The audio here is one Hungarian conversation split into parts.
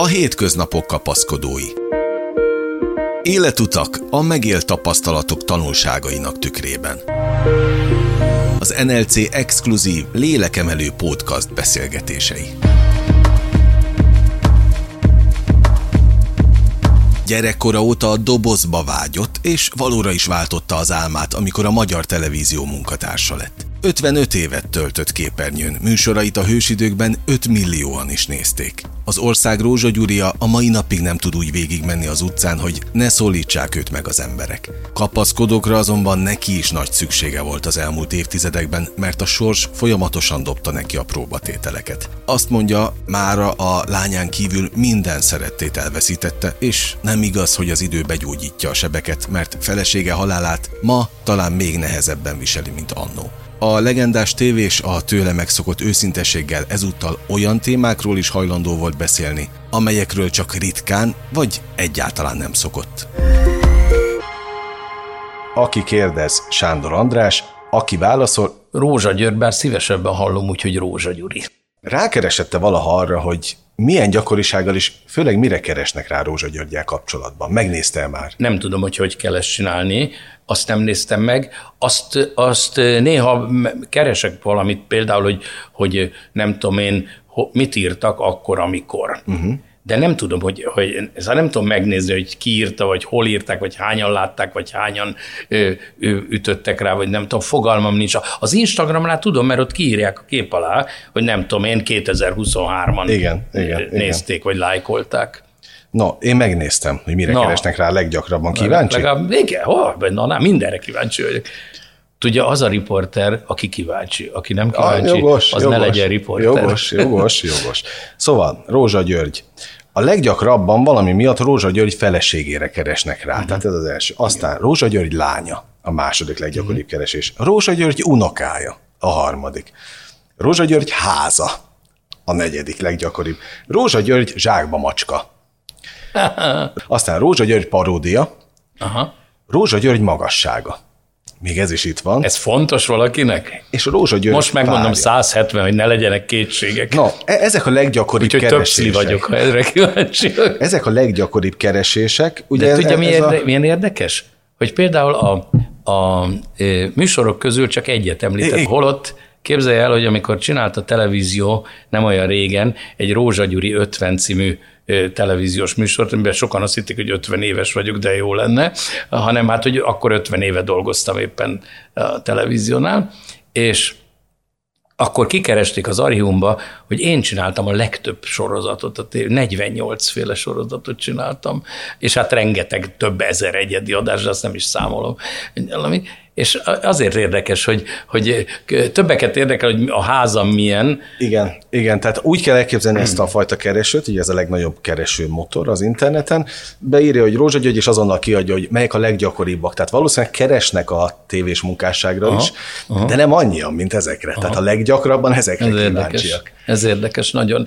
A hétköznapok kapaszkodói. Életutak a megélt tapasztalatok tanulságainak tükrében. Az NLC exkluzív lélekemelő podcast beszélgetései. Gyerekkora óta a dobozba vágyott, és valóra is váltotta az álmát, amikor a magyar televízió munkatársa lett. 55 évet töltött képernyőn, műsorait a hősidőkben 5 millióan is nézték. Az ország Rózsa Gyuria a mai napig nem tud úgy végigmenni az utcán, hogy ne szólítsák őt meg az emberek. Kapaszkodókra azonban neki is nagy szüksége volt az elmúlt évtizedekben, mert a sors folyamatosan dobta neki a próbatételeket. Azt mondja, mára a lányán kívül minden szerettét elveszítette, és nem igaz, hogy az idő begyógyítja a sebeket, mert felesége halálát ma talán még nehezebben viseli, mint annó. A legendás tévés a tőle megszokott őszintességgel ezúttal olyan témákról is hajlandó volt beszélni, amelyekről csak ritkán vagy egyáltalán nem szokott. Aki kérdez, Sándor András, aki válaszol, Rózsa György, bár szívesebben hallom úgy, hogy Rózsa Gyuri. Rákeresette valaha arra, hogy milyen gyakorisággal is, főleg mire keresnek rá Rózsa Györgyel kapcsolatban? Megnézte már? Nem tudom, hogy hogy kell ezt csinálni, azt nem néztem meg. Azt, azt néha keresek valamit, például, hogy, hogy nem tudom én, mit írtak akkor, amikor. Uh-huh de nem tudom, hogy, hogy ez nem tudom megnézni, hogy ki írta, vagy hol írták, vagy hányan látták, vagy hányan ö, ö, ütöttek rá, vagy nem tudom, fogalmam nincs. Az Instagramnál tudom, mert ott kiírják a kép alá, hogy nem tudom, én 2023-an igen, igen, nézték, igen. vagy lájkolták. No, én megnéztem, hogy mire Na, keresnek rá leggyakrabban. Kíváncsi? Legalább, igen, hol, na, na, mindenre kíváncsi vagyok. Tudja, az a riporter, aki kíváncsi. Aki nem kíváncsi, ah, jogos, az jogos, ne legyen riporter. Jogos, jogos, jogos. Szóval, Rózsa György. A leggyakrabban valami miatt Rózsa György feleségére keresnek rá. Uh-huh. Tehát ez az első. Aztán Rózsa György lánya, a második leggyakoribb uh-huh. keresés. Rózsa György unokája, a harmadik. Rózsa György háza, a negyedik leggyakoribb. Rózsa György zsákba macska. Aztán Rózsa György paródia. Aha. Rózsa György magassága. Még ez is itt van. Ez fontos valakinek? És a Rózsa György Most megmondom várja. 170, hogy ne legyenek kétségek. Na, e- ezek a leggyakoribb Úgyhogy keresések. Úgyhogy vagyok, ha ezre kíváncsi. Ezek a leggyakoribb keresések. Ugye De ez, tudja, ez milyen, a... milyen érdekes? Hogy például a, a, a műsorok közül csak egyet említett, holott Képzelj el, hogy amikor csinált a televízió nem olyan régen egy Rózsa Gyuri 50 című televíziós műsort, amiben sokan azt hitték, hogy 50 éves vagyok, de jó lenne, hanem hát, hogy akkor 50 éve dolgoztam éppen a televíziónál, és akkor kikeresték az archívumba, hogy én csináltam a legtöbb sorozatot, a 48 féle sorozatot csináltam, és hát rengeteg, több ezer egyedi adás, de azt nem is számolom. És azért érdekes, hogy, hogy többeket érdekel, hogy a házam milyen. Igen, igen, tehát úgy kell elképzelni ezt a fajta keresőt, ugye ez a legnagyobb kereső motor az interneten, beírja, hogy Rózsa György, és azonnal kiadja, hogy melyek a leggyakoribbak. Tehát valószínűleg keresnek a tévés munkásságra aha, is, aha. de nem annyian, mint ezekre. Aha. Tehát a leggyakrabban ezekre ez kíváncsiak. Érdekes. Ez érdekes nagyon.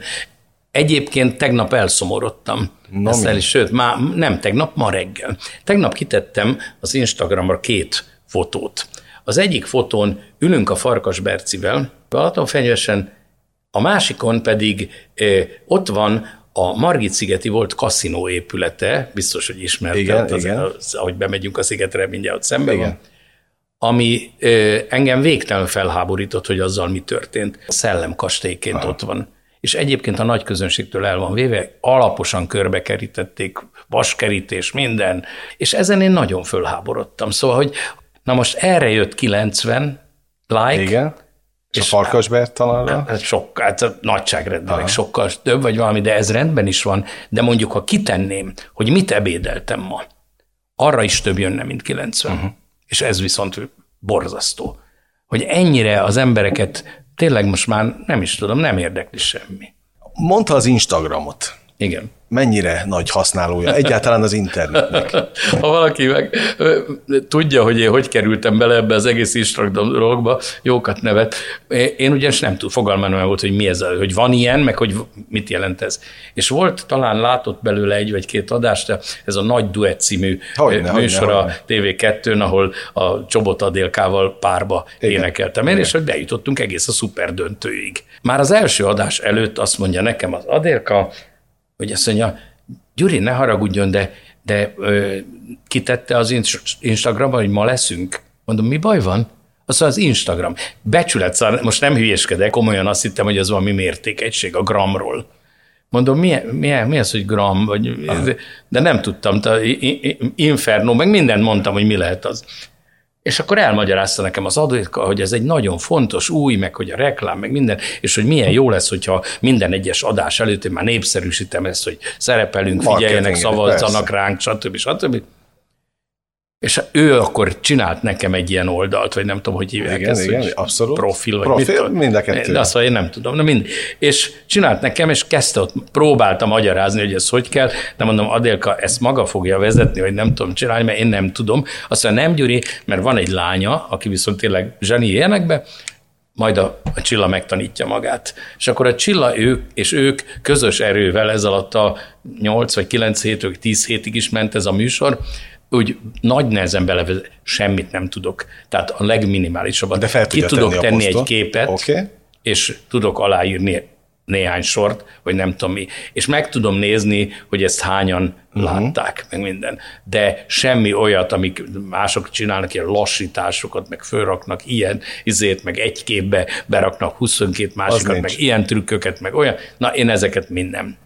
Egyébként tegnap elszomorodtam. No, Ezt el is, sőt, már nem tegnap, ma reggel. Tegnap kitettem az Instagramra két fotót. Az egyik fotón ülünk a Farkas Bercivel, Balatonfenyvesen, a másikon pedig eh, ott van a Margit-szigeti volt kaszinó épülete, biztos, hogy ismerted, igen, az, igen. Az, ahogy bemegyünk a szigetre, mindjárt ott szembe igen. van, ami eh, engem végtelen felháborított, hogy azzal mi történt. Szellemkastélyként Aha. ott van és egyébként a nagy közönségtől el van véve, alaposan körbekerítették, vaskerítés, minden, és ezen én nagyon fölháborodtam. Szóval, hogy Na most erre jött 90 like. Igen. És, és a Farkasbert talán? Hát sokkal, hát nagyságrendileg sokkal több, vagy valami, de ez rendben is van. De mondjuk, ha kitenném, hogy mit ebédeltem ma, arra is több jönne, mint 90. Uh-huh. És ez viszont borzasztó. Hogy ennyire az embereket tényleg most már nem is tudom, nem érdekli semmi. Mondta az Instagramot. Igen mennyire nagy használója egyáltalán az internetnek. Ha valaki meg tudja, hogy én hogy kerültem bele ebbe az egész Instagram dologba, jókat nevet. Én ugyanis nem tud, fogalmam nem volt, hogy mi ez, hogy van ilyen, meg hogy mit jelent ez. És volt, talán látott belőle egy vagy két adást, ez a Nagy Duett című hogyne, műsor hogyne, a TV2-n, ahol a Csobot Adélkával párba Igen. énekeltem én, és hogy bejutottunk egész a szuper döntőig. Már az első adás előtt azt mondja nekem az Adélka, hogy azt mondja, Gyuri, ne haragudjon, de, de ö, kitette az Instagramra, hogy ma leszünk? Mondom, mi baj van? Az az Instagram. Becsület, szóval most nem hülyeskedek, komolyan azt hittem, hogy ez valami mértékegység a gramról. Mondom, mi, mi, mi az, hogy gram? Vagy, de nem tudtam, inferno, meg mindent mondtam, hogy mi lehet az. És akkor elmagyarázta nekem az adóka, hogy ez egy nagyon fontos új, meg hogy a reklám, meg minden, és hogy milyen jó lesz, hogyha minden egyes adás előtt én már népszerűsítem ezt, hogy szerepelünk, figyeljenek, szavazzanak ránk, stb. stb. És ő akkor csinált nekem egy ilyen oldalt, vagy nem tudom, hogy hívják igen, ezt, igen, hogy abszolút. profil, vagy profil, mit mind a kettő. De azt, hogy én nem tudom. Na mind. És csinált nekem, és kezdte ott, próbálta magyarázni, hogy ez hogy kell, de mondom, Adélka ezt maga fogja vezetni, hogy nem tudom csinálni, mert én nem tudom. Azt mondja, nem Gyuri, mert van egy lánya, aki viszont tényleg zseni ilyenekbe, majd a, a Csilla megtanítja magát. És akkor a Csilla ők, és ők közös erővel ez alatt a 8 vagy 9 hét, vagy 10 hétig is ment ez a műsor, úgy nagy nehezen belevezet, semmit nem tudok. Tehát a legminimálisabbat. De fel Ki tudok tenni, tenni egy képet, okay. és tudok aláírni néhány sort, vagy nem tudom mi. És meg tudom nézni, hogy ezt hányan uh-huh. látták, meg minden. De semmi olyat, amik mások csinálnak, ilyen lassításokat, meg fölraknak ilyen izét, meg egy képbe beraknak 22 másikat, meg ilyen trükköket, meg olyan. Na, én ezeket minden.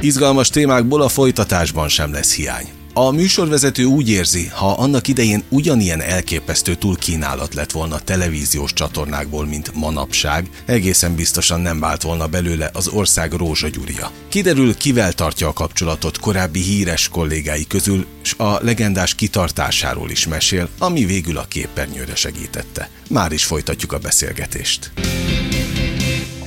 Izgalmas témákból a folytatásban sem lesz hiány. A műsorvezető úgy érzi, ha annak idején ugyanilyen elképesztő túlkínálat lett volna televíziós csatornákból, mint manapság, egészen biztosan nem vált volna belőle az ország rózsagyúria. Kiderül, kivel tartja a kapcsolatot korábbi híres kollégái közül, és a legendás kitartásáról is mesél, ami végül a képernyőre segítette. Már is folytatjuk a beszélgetést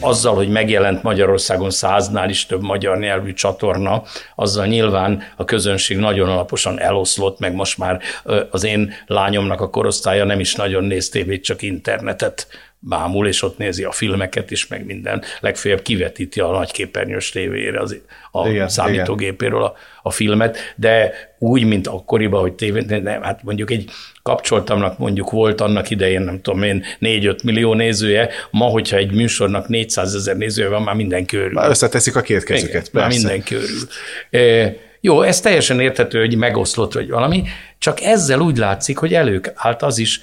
azzal, hogy megjelent Magyarországon száznál is több magyar nyelvű csatorna, azzal nyilván a közönség nagyon alaposan eloszlott, meg most már az én lányomnak a korosztálya nem is nagyon néz tévét, csak internetet bámul, és ott nézi a filmeket is, meg minden. Legfeljebb kivetíti a nagyképernyős tévére az, a igen, számítógépéről a, a filmet, de úgy, mint akkoriban, hogy tévé, nem, hát mondjuk egy kapcsoltamnak mondjuk volt annak idején, nem tudom én, 4-5 millió nézője, ma, hogyha egy műsornak 400 ezer nézője van, már minden körül. Már összeteszik a két kezüket, Igen, Már minden körül. E, jó, ez teljesen érthető, hogy megoszlott, vagy valami, csak ezzel úgy látszik, hogy előállt az is,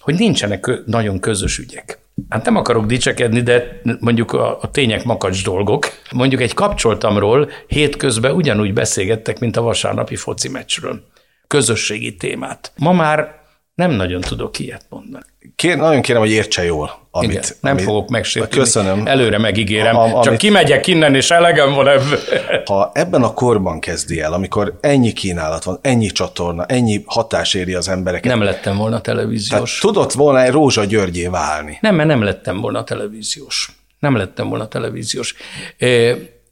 hogy nincsenek nagyon közös ügyek. Hát nem akarok dicsekedni, de mondjuk a, a tények makacs dolgok. Mondjuk egy kapcsoltamról hétközben ugyanúgy beszélgettek, mint a vasárnapi foci meccsről. Közösségi témát. Ma már nem nagyon tudok ilyet mondani. Kér, nagyon kérem, hogy értse jól, amit... Igen, nem amit, fogok megsérteni. Köszönöm. Előre megígérem. A, amit, Csak kimegyek innen, és elegem van ebből. Ha ebben a korban kezdi el, amikor ennyi kínálat van, ennyi csatorna, ennyi hatás éri az embereket. Nem lettem volna televíziós. Tehát tudott volna egy Rózsa Györgyé válni. Nem, mert nem lettem volna televíziós. Nem lettem volna televíziós.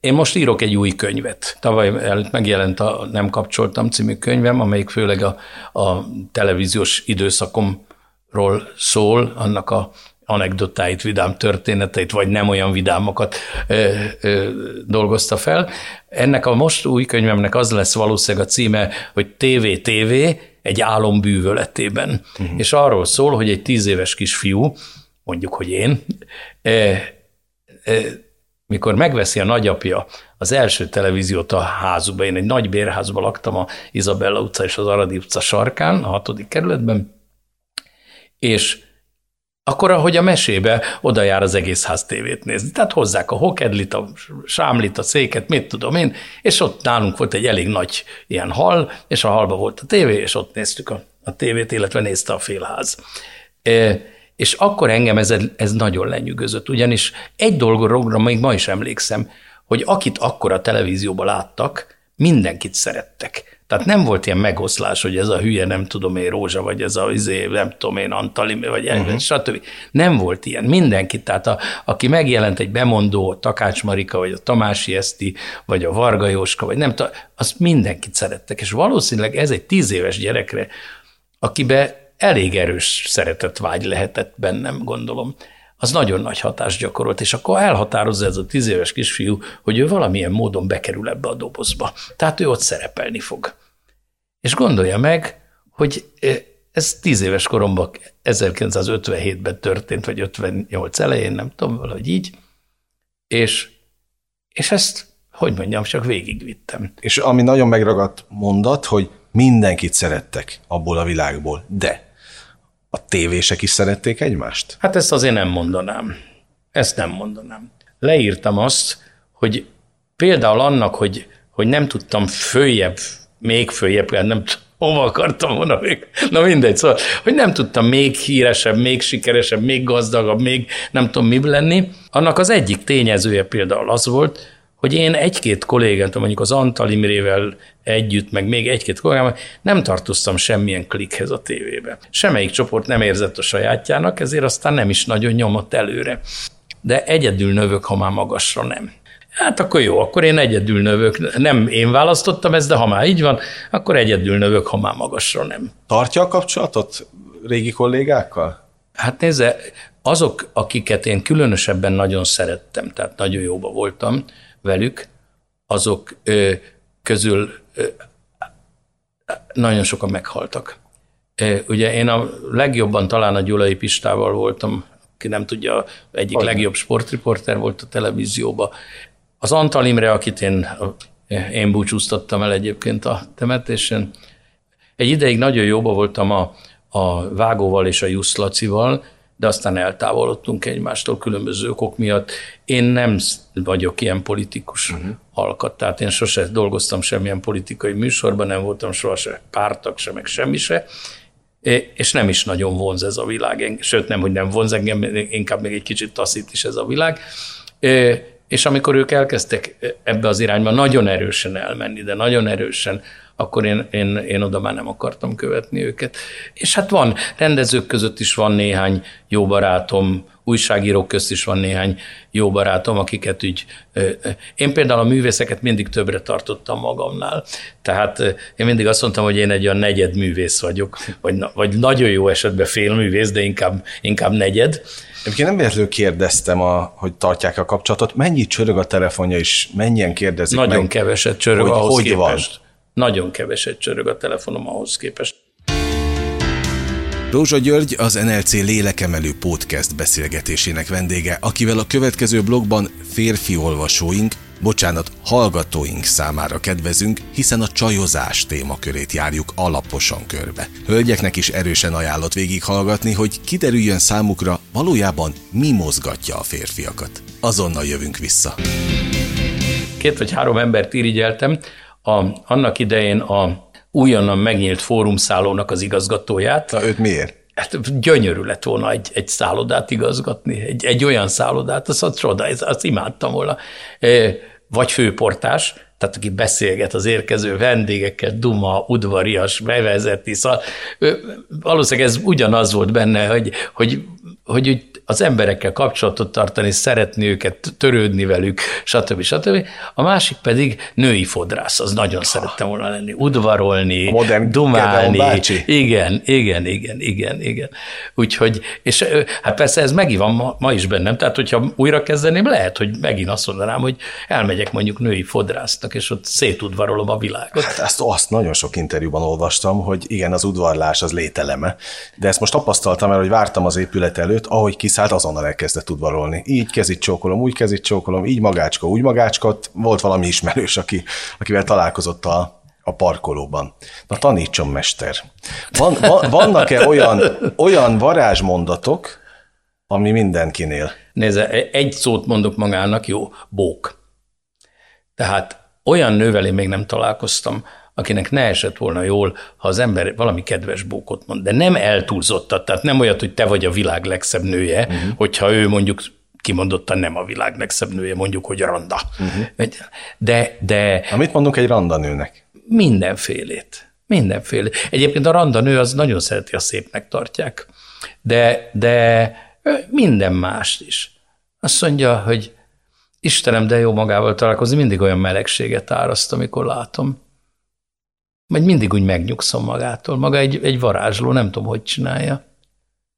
Én most írok egy új könyvet. Tavaly előtt megjelent a Nem kapcsoltam című könyvem, amelyik főleg a, a televíziós időszakomról szól, annak a anekdotáit, vidám történeteit, vagy nem olyan vidámokat ö, ö, dolgozta fel. Ennek a most új könyvemnek az lesz valószínűleg a címe, hogy TV TV egy álom bűvöletében. Uh-huh. És arról szól, hogy egy tíz éves kisfiú, mondjuk, hogy én, ö, ö, mikor megveszi a nagyapja az első televíziót a házuba, én egy nagy bérházban laktam a Izabella utca és az Aradi utca sarkán, a hatodik kerületben, és akkor, ahogy a mesébe, oda jár az egész ház tévét nézni. Tehát hozzák a hokedlit, a sámlit, a széket, mit tudom én, és ott nálunk volt egy elég nagy ilyen hal, és a halba volt a tévé, és ott néztük a, a tévét, illetve nézte a félház. E, és akkor engem ez, ez nagyon lenyűgözött, ugyanis egy dolgorra még ma is emlékszem, hogy akit akkor a televízióban láttak, mindenkit szerettek. Tehát nem volt ilyen megoszlás, hogy ez a hülye, nem tudom én, Rózsa, vagy ez a izé, nem tudom én, Antali, vagy uh-huh. stb. Nem volt ilyen. Mindenki, tehát a, aki megjelent egy bemondó, a Takács Marika, vagy a Tamási Eszti, vagy a Varga Jóska, vagy nem tudom, azt mindenkit szerettek. És valószínűleg ez egy tíz éves gyerekre, akibe elég erős szeretett vágy lehetett bennem, gondolom, az nagyon nagy hatást gyakorolt, és akkor elhatározza ez a tíz éves kisfiú, hogy ő valamilyen módon bekerül ebbe a dobozba. Tehát ő ott szerepelni fog. És gondolja meg, hogy ez tíz éves koromban 1957-ben történt, vagy 58 elején, nem tudom, valahogy így, és, és ezt hogy mondjam, csak végigvittem. És ami nagyon megragadt mondat, hogy mindenkit szerettek abból a világból, de a tévések is szerették egymást? Hát ezt azért nem mondanám. Ezt nem mondanám. Leírtam azt, hogy például annak, hogy, hogy nem tudtam följebb, még följebb, nem hova akartam volna még, na mindegy, szóval, hogy nem tudtam még híresebb, még sikeresebb, még gazdagabb, még nem tudom mi lenni, annak az egyik tényezője például az volt, hogy én egy-két kollégát, mondjuk az Antal Imrével együtt, meg még egy-két kollégával nem tartoztam semmilyen klikhez a tévébe. Semmelyik csoport nem érzett a sajátjának, ezért aztán nem is nagyon nyomott előre. De egyedül növök, ha már magasra nem. Hát akkor jó, akkor én egyedül növök. Nem én választottam ezt, de ha már így van, akkor egyedül növök, ha már magasra nem. Tartja a kapcsolatot régi kollégákkal? Hát nézze, azok, akiket én különösebben nagyon szerettem, tehát nagyon jóba voltam velük, azok közül nagyon sokan meghaltak. Ugye én a legjobban talán a Gyulai Pistával voltam, ki nem tudja, egyik Olyan. legjobb sportriporter volt a televízióban. Az Antal Imre, akit én, én búcsúztattam el egyébként a temetésen, egy ideig nagyon jóba voltam a, a Vágóval és a Jusz Lacival, de aztán eltávolodtunk egymástól különböző okok miatt. Én nem vagyok ilyen politikus uh-huh. alkat, tehát én sose dolgoztam semmilyen politikai műsorban, nem voltam sohasem pártak se, meg semmi se, és nem is nagyon vonz ez a világ, sőt nem, hogy nem vonz engem, inkább még egy kicsit taszít is ez a világ. És amikor ők elkezdtek ebbe az irányba nagyon erősen elmenni, de nagyon erősen, akkor én, én, én oda már nem akartam követni őket. És hát van, rendezők között is van néhány jó barátom, újságírók közt is van néhány jó barátom, akiket úgy... Én például a művészeket mindig többre tartottam magamnál. Tehát én mindig azt mondtam, hogy én egy olyan negyed művész vagyok, vagy, vagy nagyon jó esetben fél művész, de inkább, inkább negyed. Egyébként nem véletlenül kérdeztem, a, hogy tartják a kapcsolatot. Mennyit csörög a telefonja, és mennyien kérdezik Nagyon meg, keveset csörög hogy ahhoz hogy képest. Van? Nagyon keveset csörög a telefonom ahhoz képest. Rózsa György az NLC lélekemelő podcast beszélgetésének vendége, akivel a következő blogban férfi olvasóink, bocsánat, hallgatóink számára kedvezünk, hiszen a csajozás témakörét járjuk alaposan körbe. Hölgyeknek is erősen ajánlott végighallgatni, hogy kiderüljön számukra valójában mi mozgatja a férfiakat. Azonnal jövünk vissza. Két vagy három embert irigyeltem, a, annak idején a újonnan megnyílt fórumszállónak az igazgatóját. Na, őt miért? Hát gyönyörű lett volna egy, egy szállodát igazgatni, egy, egy olyan szállodát, azt, azt csoda, azt imádtam volna. Vagy főportás, tehát aki beszélget az érkező vendégekkel, duma, udvarias, bevezeti, szóval valószínűleg ez ugyanaz volt benne, hogy, hogy, hogy úgy az emberekkel kapcsolatot tartani, szeretni őket, törődni velük, stb. stb. A másik pedig női fodrász, az nagyon szerettem volna lenni, udvarolni, a modern dumálni. Igen, igen, igen, igen, igen. Úgyhogy, és hát persze ez megint van ma, ma is bennem, tehát hogyha újra kezdeném, lehet, hogy megint azt mondanám, hogy elmegyek mondjuk női fodrásznak, és ott szétudvarolom a világot. Hát ezt azt nagyon sok interjúban olvastam, hogy igen, az udvarlás az lételeme, de ezt most tapasztaltam el, hogy vártam az épület előtt, ahogy kiszállt szállt, azonnal elkezdett udvarolni. Így kezit csókolom, úgy kezit csókolom, így magácska, úgy magácskat. Volt valami ismerős, aki, akivel találkozott a, a parkolóban. Na tanítson, mester. Van, van, vannak-e olyan, olyan varázsmondatok, ami mindenkinél? Nézze, egy szót mondok magának, jó, bók. Tehát olyan nővel én még nem találkoztam, akinek ne esett volna jól, ha az ember valami kedves bókot mond, de nem eltúlzottat, tehát nem olyat, hogy te vagy a világ legszebb nője, uh-huh. hogyha ő mondjuk kimondottan nem a világ legszebb nője, mondjuk, hogy randa. Uh-huh. De, de... Amit mondunk egy randa nőnek? Mindenfélét. Mindenféle. Egyébként a randa nő az nagyon szereti, a szépnek tartják. De, de minden mást is. Azt mondja, hogy Istenem, de jó magával találkozni, mindig olyan melegséget áraszt, amikor látom majd mindig úgy megnyugszom magától. Maga egy, egy varázsló, nem tudom, hogy csinálja.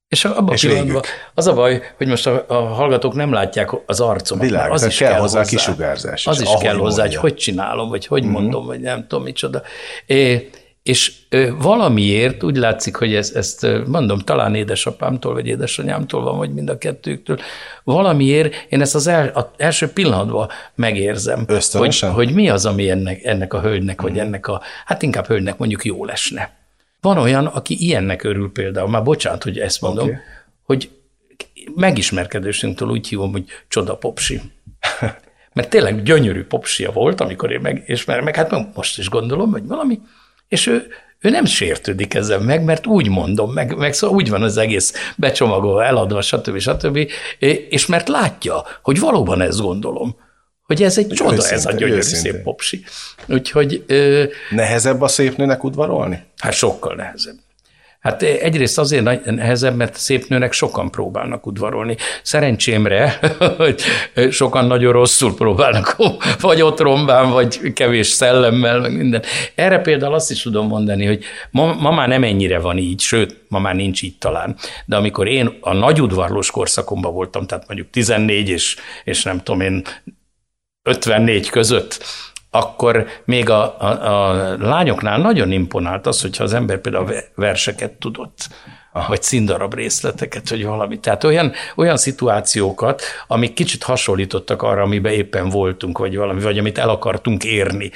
És abban és pillanatban az a baj, hogy most a, a hallgatók nem látják az arcomat. Világ, az is kell, kell hozzá kisugárzás. Az is, is kell hozzá, hogy hogy csinálom, vagy hogy mm-hmm. mondom, vagy nem tudom micsoda. É, és valamiért úgy látszik, hogy ez, ezt mondom, talán édesapámtól vagy édesanyámtól van, vagy mind a kettőktől, valamiért én ezt az, el, az első pillanatban megérzem, hogy, hogy mi az, ami ennek, ennek a hölgynek, vagy mhm. ennek a, hát inkább hölgynek mondjuk jó lesne. Van olyan, aki ilyennek örül például, már bocsánat, hogy ezt mondom, okay. hogy megismerkedésünktől úgy hívom, hogy csoda popsi. Mert tényleg gyönyörű popsia volt, amikor én megismerem, meg hát most is gondolom, hogy valami, és ő, ő nem sértődik ezzel meg, mert úgy mondom, meg, meg szóval úgy van az egész becsomagolva, eladva, stb. stb. És mert látja, hogy valóban ezt gondolom, hogy ez egy csoda, őszinte, ez a gyönyörű őszinte. szép popsi. Úgyhogy... Nehezebb a szép nőnek udvarolni? Hát sokkal nehezebb. Hát egyrészt azért nehezebb, mert szép nőnek sokan próbálnak udvarolni. Szerencsémre, hogy sokan nagyon rosszul próbálnak, vagy ott rombán, vagy kevés szellemmel, meg minden. Erre például azt is tudom mondani, hogy ma, ma már nem ennyire van így, sőt, ma már nincs így talán. De amikor én a nagy udvarlós korszakomban voltam, tehát mondjuk 14 és, és nem tudom én, 54 között, akkor még a, a, a lányoknál nagyon imponált az, hogyha az ember például verseket tudott, Aha. vagy színdarab részleteket, vagy valami. Tehát olyan, olyan szituációkat, amik kicsit hasonlítottak arra, amiben éppen voltunk, vagy valami, vagy amit el akartunk érni.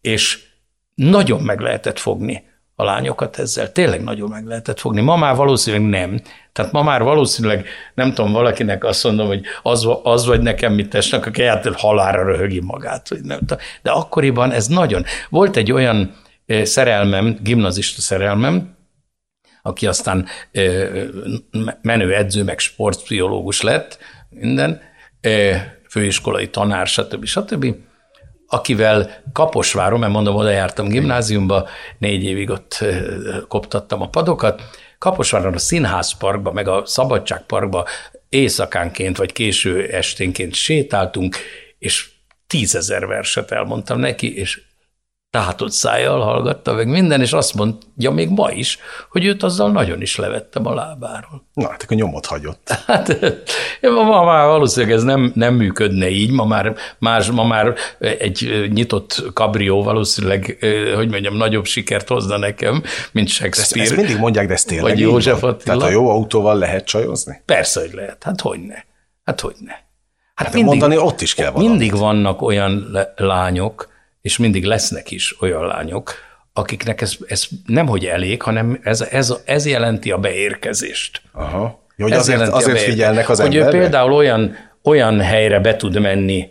És nagyon meg lehetett fogni a lányokat ezzel. Tényleg nagyon meg lehetett fogni. Ma már valószínűleg nem. Tehát ma már valószínűleg, nem tudom, valakinek azt mondom, hogy az, az vagy nekem, mit tesnek, aki eltől halára röhögi magát. Hogy nem, de akkoriban ez nagyon. Volt egy olyan szerelmem, gimnazista szerelmem, aki aztán menő edző, meg sportpszichológus lett, minden, főiskolai tanár, stb. stb akivel Kaposváron, mert mondom, oda jártam gimnáziumba, négy évig ott koptattam a padokat, Kaposváron a Színházparkba, meg a Szabadságparkba éjszakánként vagy késő esténként sétáltunk, és tízezer verset elmondtam neki, és tátott szájjal hallgatta meg minden, és azt mondja még ma is, hogy őt azzal nagyon is levettem a lábáról. Na, hát akkor nyomot hagyott. Hát ma már valószínűleg ez nem, nem működne így, ma már, más, ma már egy nyitott kabrió valószínűleg, hogy mondjam, nagyobb sikert hozna nekem, mint Shakespeare. Ezt, ezt mindig mondják, de ez tényleg Vagy József Attila. Tehát a jó autóval lehet csajozni? Persze, hogy lehet. Hát hogy ne. Hát hogy ne. Hát, hát mindig, mondani ott is kell valamit. Mindig vannak olyan lányok, és mindig lesznek is olyan lányok, akiknek ez, ez nem hogy elég, hanem ez, ez, ez jelenti a beérkezést. Aha. Jó, hogy ez azért, azért figyelnek az Hogy emberre? ő például olyan, olyan helyre be tud menni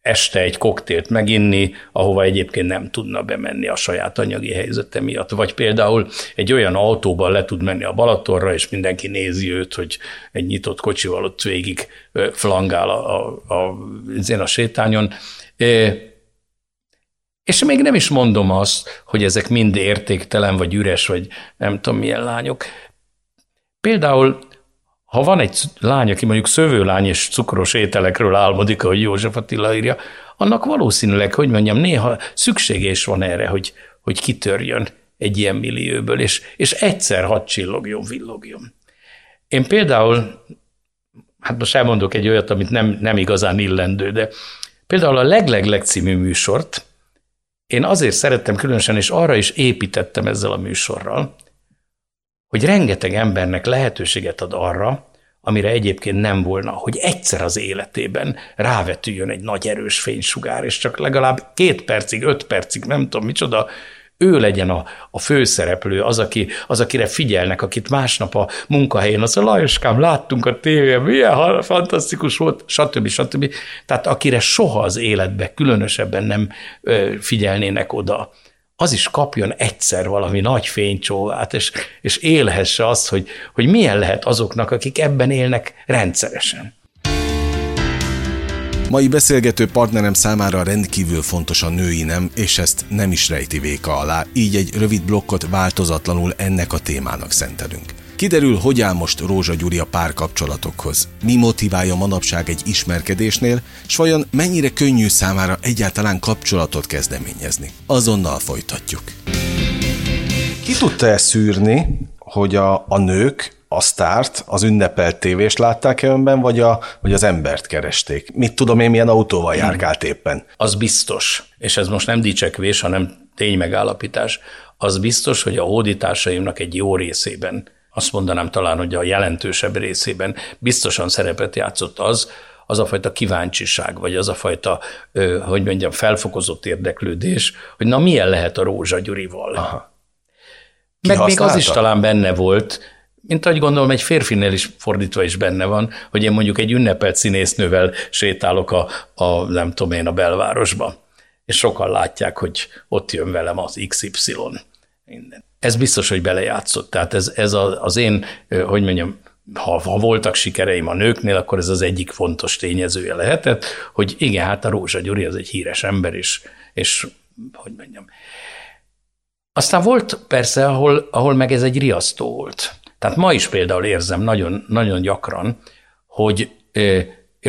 este egy koktélt meginni, ahova egyébként nem tudna bemenni a saját anyagi helyzete miatt. Vagy például egy olyan autóban le tud menni a Balatonra, és mindenki nézi őt, hogy egy nyitott kocsival ott végig flangál a, a, a, a, a sétányon. És még nem is mondom azt, hogy ezek mind értéktelen, vagy üres, vagy nem tudom milyen lányok. Például, ha van egy lány, aki mondjuk szövőlány és cukros ételekről álmodik, ahogy József Attila írja, annak valószínűleg, hogy mondjam, néha szüksége is van erre, hogy, hogy kitörjön egy ilyen millióból, és, és egyszer hadd csillogjon, villogjon. Én például, hát most elmondok egy olyat, amit nem, nem igazán illendő, de például a Leglegleg című műsort, én azért szerettem különösen, és arra is építettem ezzel a műsorral, hogy rengeteg embernek lehetőséget ad arra, amire egyébként nem volna, hogy egyszer az életében rávetüljön egy nagy erős fénysugár, és csak legalább két percig, öt percig, nem tudom micsoda, ő legyen a, a főszereplő, az, aki, az, akire figyelnek, akit másnap a munkahelyén, az a Lajoskám, láttunk a tévén, milyen fantasztikus volt, stb. stb. Tehát akire soha az életbe különösebben nem figyelnének oda, az is kapjon egyszer valami nagy fénycsóvát, és, és élhesse azt, hogy, hogy milyen lehet azoknak, akik ebben élnek rendszeresen. Mai beszélgető partnerem számára rendkívül fontos a női nem, és ezt nem is rejti véka alá, így egy rövid blokkot változatlanul ennek a témának szentelünk. Kiderül, hogy áll most Rózsa Gyuri a párkapcsolatokhoz, mi motiválja manapság egy ismerkedésnél, s vajon mennyire könnyű számára egyáltalán kapcsolatot kezdeményezni. Azonnal folytatjuk. Ki tudta ezt szűrni, hogy a, a nők a sztárt, az ünnepelt tévés látták-e önben, vagy, a, vagy az embert keresték? Mit tudom én, milyen autóval járkált éppen? Az biztos, és ez most nem dicsekvés, hanem ténymegállapítás, az biztos, hogy a hódítársaimnak egy jó részében, azt mondanám talán, hogy a jelentősebb részében biztosan szerepet játszott az, az a fajta kíváncsiság, vagy az a fajta, hogy mondjam, felfokozott érdeklődés, hogy na milyen lehet a Rózsa Gyurival. Aha. Meg még az is talán benne volt, mint ahogy gondolom, egy férfinél is fordítva is benne van, hogy én mondjuk egy ünnepelt színésznővel sétálok a, a nem tudom én, a belvárosba, és sokan látják, hogy ott jön velem az XY. Minden. Ez biztos, hogy belejátszott. Tehát ez, ez az én, hogy mondjam, ha, ha voltak sikereim a nőknél, akkor ez az egyik fontos tényezője lehetett, hogy igen, hát a Rózsa Gyuri az egy híres ember is, és hogy mondjam. Aztán volt persze, ahol, ahol meg ez egy riasztó volt. Tehát ma is például érzem nagyon, nagyon gyakran, hogy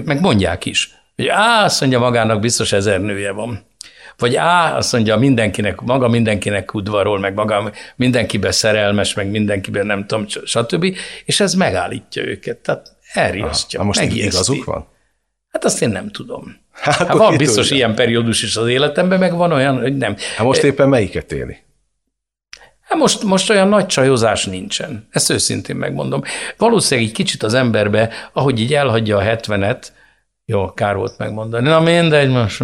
meg mondják is, hogy á, azt mondja magának biztos ezer nője van. Vagy á, azt mondja mindenkinek, maga mindenkinek udvarol, meg maga mindenkiben szerelmes, meg mindenkiben nem tudom, stb. És ez megállítja őket. Tehát elriasztja. Aha, most igazuk van? Hát azt én nem tudom. Hát, hát van biztos tudja. ilyen periódus is az életemben, meg van olyan, hogy nem. Hát most éppen melyiket éli? Hát most, most olyan nagy csajozás nincsen. Ezt őszintén megmondom. Valószínűleg egy kicsit az emberbe, ahogy így elhagyja a hetvenet, jó, kár volt megmondani. Na mindegy, most.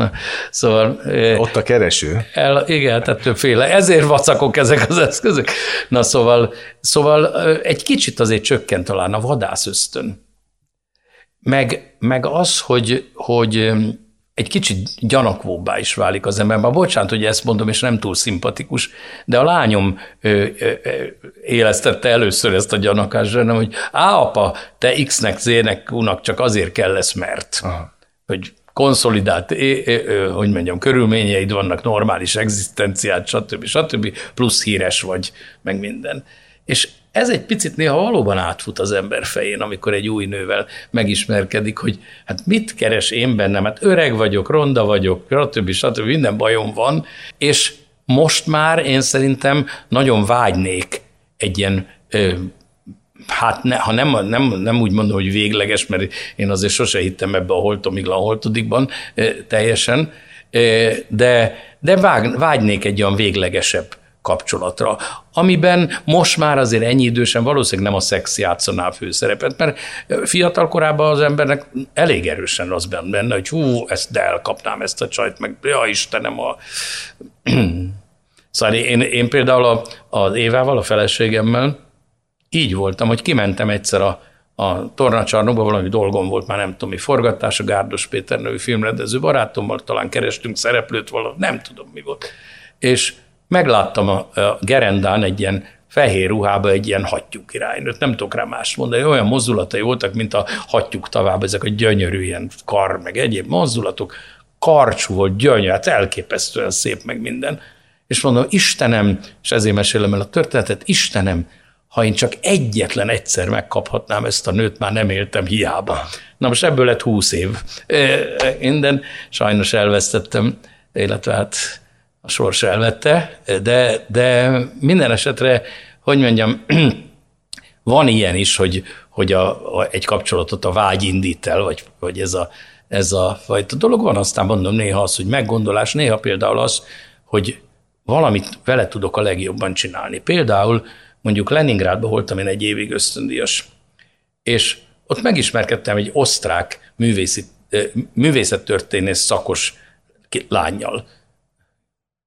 Szóval... Ott a kereső. El, igen, tehát többféle. Ezért vacakok ezek az eszközök. Na szóval, szóval egy kicsit azért csökkent talán a vadász ösztön. Meg, meg az, hogy, hogy egy kicsit gyanakvóbbá is válik az ember. Már bocsánat, hogy ezt mondom, és nem túl szimpatikus, de a lányom ö, ö, ö, élesztette először ezt a gyanakást, nem, hogy á, apa, te X-nek, Z-nek, U-nak csak azért kell lesz, mert. Aha. Hogy konszolidált, hogy mondjam, körülményeid vannak, normális egzisztenciát, stb. stb. plusz híres vagy, meg minden. És ez egy picit néha valóban átfut az ember fején, amikor egy új nővel megismerkedik, hogy hát mit keres én bennem, hát öreg vagyok, ronda vagyok, stb. stb. minden bajom van, és most már én szerintem nagyon vágynék egy ilyen hát ne, ha nem, nem, nem úgy mondom, hogy végleges, mert én azért sose hittem ebbe a holtomiglan holtodikban teljesen, de, de vág, vágynék egy olyan véglegesebb kapcsolatra, amiben most már azért ennyi idősen valószínűleg nem a szex játszaná a főszerepet, mert fiatal korában az embernek elég erősen az benne, hogy hú, ezt de elkapnám ezt a csajt, meg ja Istenem, a... szóval én, én például a, az Évával, a feleségemmel így voltam, hogy kimentem egyszer a, a tornacsarnokba, valami dolgom volt, már nem tudom mi forgatás, a Gárdos Péter nevű filmrendező barátommal, talán kerestünk szereplőt, valami, nem tudom mi volt. És megláttam a, a gerendán egy ilyen fehér ruhába egy ilyen hattyú királynőt, nem tudok rá más mondani, olyan mozdulatai voltak, mint a hattyúk tavában, ezek a gyönyörű ilyen kar, meg egyéb mozdulatok, karcsú volt, gyönyörű, hát elképesztően szép, meg minden. És mondom, Istenem, és ezért mesélem el a történetet, Istenem, ha én csak egyetlen egyszer megkaphatnám ezt a nőt, már nem éltem hiába. Na most ebből lett húsz év. Minden sajnos elvesztettem, illetve hát a sors elvette, de, de minden esetre, hogy mondjam, van ilyen is, hogy, hogy a, a, egy kapcsolatot a vágy indít el, vagy, vagy ez, a, ez a fajta dolog van, aztán mondom néha az, hogy meggondolás, néha például az, hogy valamit vele tudok a legjobban csinálni. Például mondjuk Leningrádban voltam én egy évig ösztöndíjas, és ott megismerkedtem egy osztrák művészi, művészettörténész szakos lányjal,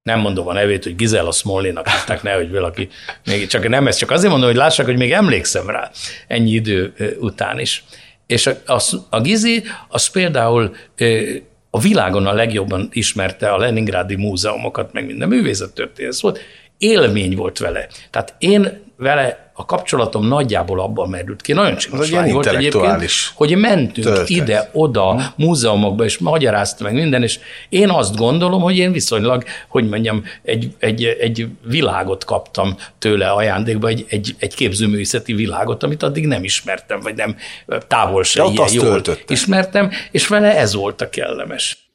nem mondom a nevét, hogy Gizella Smollinak hívták, ne, hogy valaki, még csak nem ez, csak azért mondom, hogy lássák, hogy még emlékszem rá ennyi idő után is. És a, a, a Gizi, az például a világon a legjobban ismerte a Leningrádi múzeumokat, meg minden művészettörténész volt, élmény volt vele. Tehát én vele a kapcsolatom nagyjából abban merült ki. Nagyon csinos lány volt egyébként, hogy mentünk ide-oda múzeumokba, és magyarázta meg minden, és én azt gondolom, hogy én viszonylag, hogy mondjam, egy, egy, egy világot kaptam tőle ajándékba, egy, egy, egy képzőművészeti világot, amit addig nem ismertem, vagy nem távol se ilyen jól töltötte. ismertem, és vele ez volt a kellemes.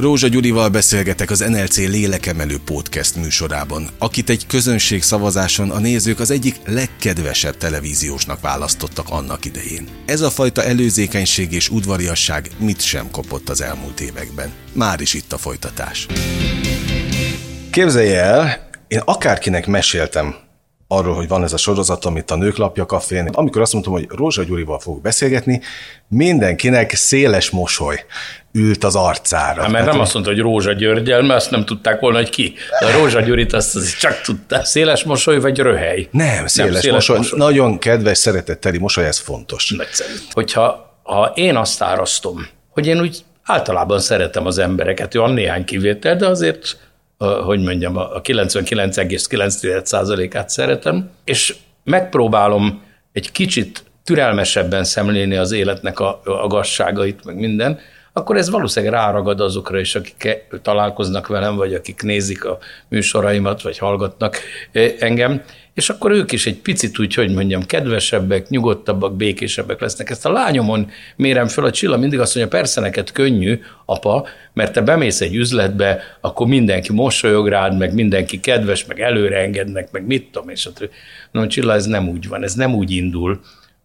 Rózsa Gyurival beszélgetek az NLC Lélekemelő Podcast műsorában, akit egy közönség szavazáson a nézők az egyik legkedvesebb televíziósnak választottak annak idején. Ez a fajta előzékenység és udvariasság mit sem kopott az elmúlt években. Már is itt a folytatás. Képzelje el, én akárkinek meséltem arról, hogy van ez a sorozat, amit a Nőklapja kafén. Amikor azt mondtam, hogy Rózsa Gyurival fogok beszélgetni, mindenkinek széles mosoly ült az arcára. Hát, mert nem azt mondta, hogy Rózsa Györgyel, mert azt nem tudták volna, hogy ki. De a Rózsa Gyurit azt csak tudta. Széles mosoly vagy röhely? Nem, széles, nem, széles mosoly. mosoly. Nagyon kedves, szeretetteli mosoly, ez fontos. Nagyszerű. Hogyha ha én azt árasztom, hogy én úgy általában szeretem az embereket, van néhány kivétel, de azért hogy mondjam, a 99,9%-át szeretem, és megpróbálom egy kicsit türelmesebben szemlélni az életnek a, a gazságait, meg minden, akkor ez valószínűleg ráragad azokra is, akik találkoznak velem, vagy akik nézik a műsoraimat, vagy hallgatnak engem, és akkor ők is egy picit úgy, hogy mondjam, kedvesebbek, nyugodtabbak, békésebbek lesznek. Ezt a lányomon mérem föl, a Csilla mindig azt mondja, persze neked könnyű, apa, mert te bemész egy üzletbe, akkor mindenki mosolyog rád, meg mindenki kedves, meg előre engednek, meg mit tudom, és a No, Csilla, ez nem úgy van, ez nem úgy indul,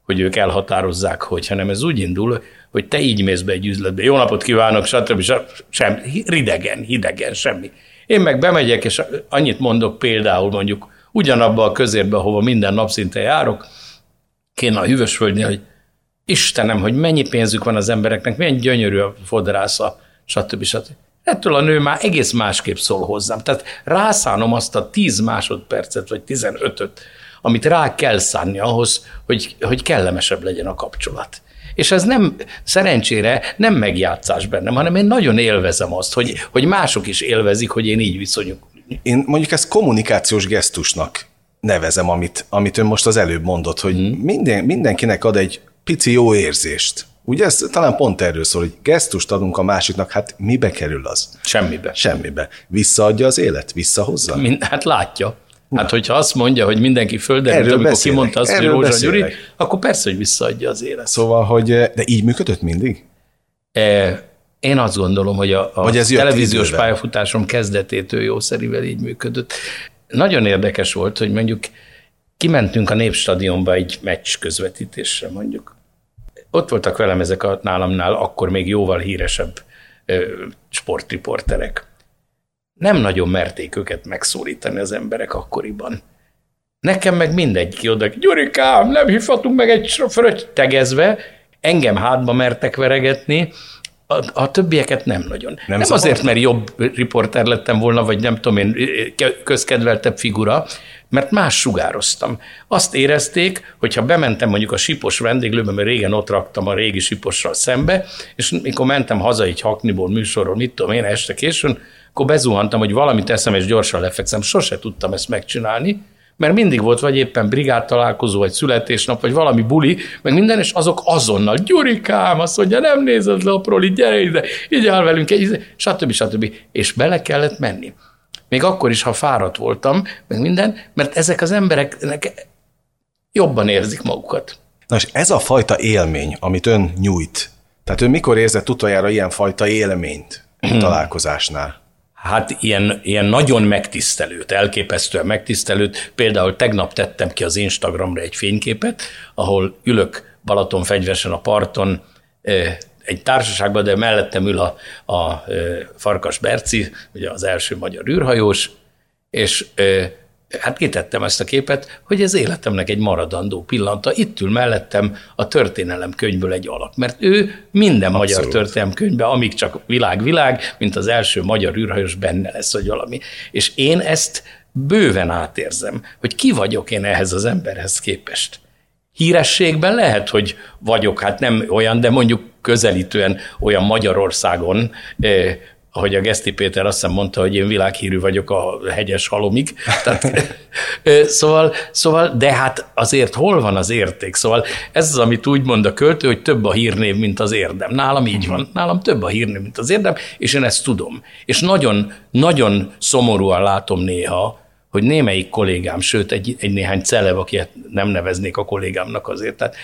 hogy ők elhatározzák, hogy, hanem ez úgy indul, hogy te így mész be egy üzletbe, jó napot kívánok, stb. Sem, ridegen, hidegen, semmi. Én meg bemegyek, és annyit mondok például mondjuk ugyanabba a közérbe, ahova minden nap szinte járok, kéne a hűvösföldnél, hogy Istenem, hogy mennyi pénzük van az embereknek, milyen gyönyörű a fodrásza, stb. stb. Ettől a nő már egész másképp szól hozzám. Tehát rászánom azt a 10 másodpercet, vagy 15-öt, amit rá kell szánni ahhoz, hogy, hogy kellemesebb legyen a kapcsolat. És ez nem, szerencsére nem megjátszás bennem, hanem én nagyon élvezem azt, hogy, hogy mások is élvezik, hogy én így viszonyuk. Én mondjuk ezt kommunikációs gesztusnak nevezem, amit, amit ön most az előbb mondott, hogy hmm. minden, mindenkinek ad egy pici jó érzést. Ugye ez talán pont erről szól, hogy gesztust adunk a másiknak, hát mibe kerül az? Semmibe. Semmibe. Visszaadja az élet? Visszahozza? Mind, hát látja. Hát, hogyha azt mondja, hogy mindenki földön, Erről amikor beszélek. kimondta azt, hogy Rózsa Gyuri, akkor persze, hogy visszaadja az élet. Szóval, hogy de így működött mindig? E, én azt gondolom, hogy a, a ez televíziós idővel? pályafutásom kezdetétől jószerivel így működött. Nagyon érdekes volt, hogy mondjuk kimentünk a Népstadionba egy meccs közvetítésre mondjuk. Ott voltak velem ezek a nálamnál akkor még jóval híresebb ö, sportriporterek nem nagyon merték őket megszólítani az emberek akkoriban. Nekem meg mindegy oda, Gyurikám, nem hívhatunk meg egy fröccs tegezve, engem hátba mertek veregetni, a, a többieket nem nagyon. Nem, nem azért, mert jobb riporter lettem volna, vagy nem tudom én, közkedveltebb figura, mert más sugároztam. Azt érezték, hogy ha bementem mondjuk a sipos vendéglőbe, mert régen ott raktam a régi sipossal szembe, és mikor mentem haza egy hakniból műsorról, mit tudom én, este későn, akkor bezuhantam, hogy valamit teszem, és gyorsan lefekszem. Sose tudtam ezt megcsinálni, mert mindig volt vagy éppen brigád találkozó, vagy születésnap, vagy valami buli, meg minden, és azok azonnal, Gyurikám, azt mondja, nem nézed le a proli, gyere ide, így áll velünk, egy, stb. stb. És bele kellett menni. Még akkor is, ha fáradt voltam, meg minden, mert ezek az emberek jobban érzik magukat. Na és ez a fajta élmény, amit ön nyújt, tehát ön mikor érzett utoljára ilyen fajta élményt találkozásnál? Hát ilyen, ilyen nagyon megtisztelőt, elképesztően megtisztelőt. Például tegnap tettem ki az Instagramra egy fényképet, ahol ülök Balaton fegyvesen a parton, egy társaságban, de mellettem ül a, a Farkas Berci, ugye az első magyar űrhajós, és hát kitettem ezt a képet, hogy ez életemnek egy maradandó pillanta. Itt ül mellettem a történelem könyvből egy alak, mert ő minden Abszolút. magyar történelem könyvben, amíg csak világ-világ, mint az első magyar űrhajós benne lesz, vagy valami. És én ezt bőven átérzem, hogy ki vagyok én ehhez az emberhez képest. Hírességben lehet, hogy vagyok, hát nem olyan, de mondjuk közelítően olyan Magyarországon, eh, ahogy a Geszti Péter azt hiszem mondta, hogy én világhírű vagyok a hegyes halomig. Tehát, szóval, szóval, de hát azért hol van az érték? Szóval ez az, amit úgy mond a költő, hogy több a hírnév, mint az érdem. Nálam így van. Nálam több a hírnév, mint az érdem, és én ezt tudom. És nagyon, nagyon szomorúan látom néha, hogy némelyik kollégám, sőt egy, egy néhány celev, akiket nem neveznék a kollégámnak azért, tehát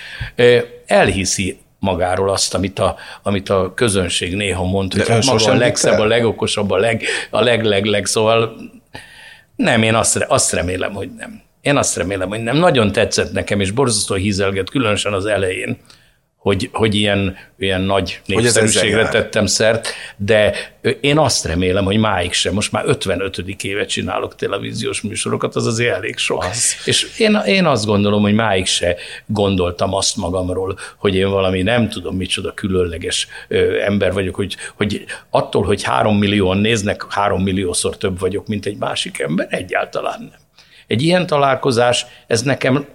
elhiszi magáról azt, amit a, amit a közönség néha mond, hogy hát maga a legszebb, a legokosabb, a leg, a leg, leg, leg, szóval nem, én azt, azt remélem, hogy nem. Én azt remélem, hogy nem. Nagyon tetszett nekem, és borzasztó hízelget, különösen az elején, hogy, hogy ilyen, ilyen nagy népszerűségre tettem szert, de én azt remélem, hogy máig sem, most már 55. évet csinálok televíziós műsorokat, az azért elég sok. Az. És én, én azt gondolom, hogy máig se gondoltam azt magamról, hogy én valami nem tudom micsoda különleges ö, ember vagyok, hogy, hogy attól, hogy három millióan néznek, három milliószor több vagyok, mint egy másik ember, egyáltalán nem. Egy ilyen találkozás, ez nekem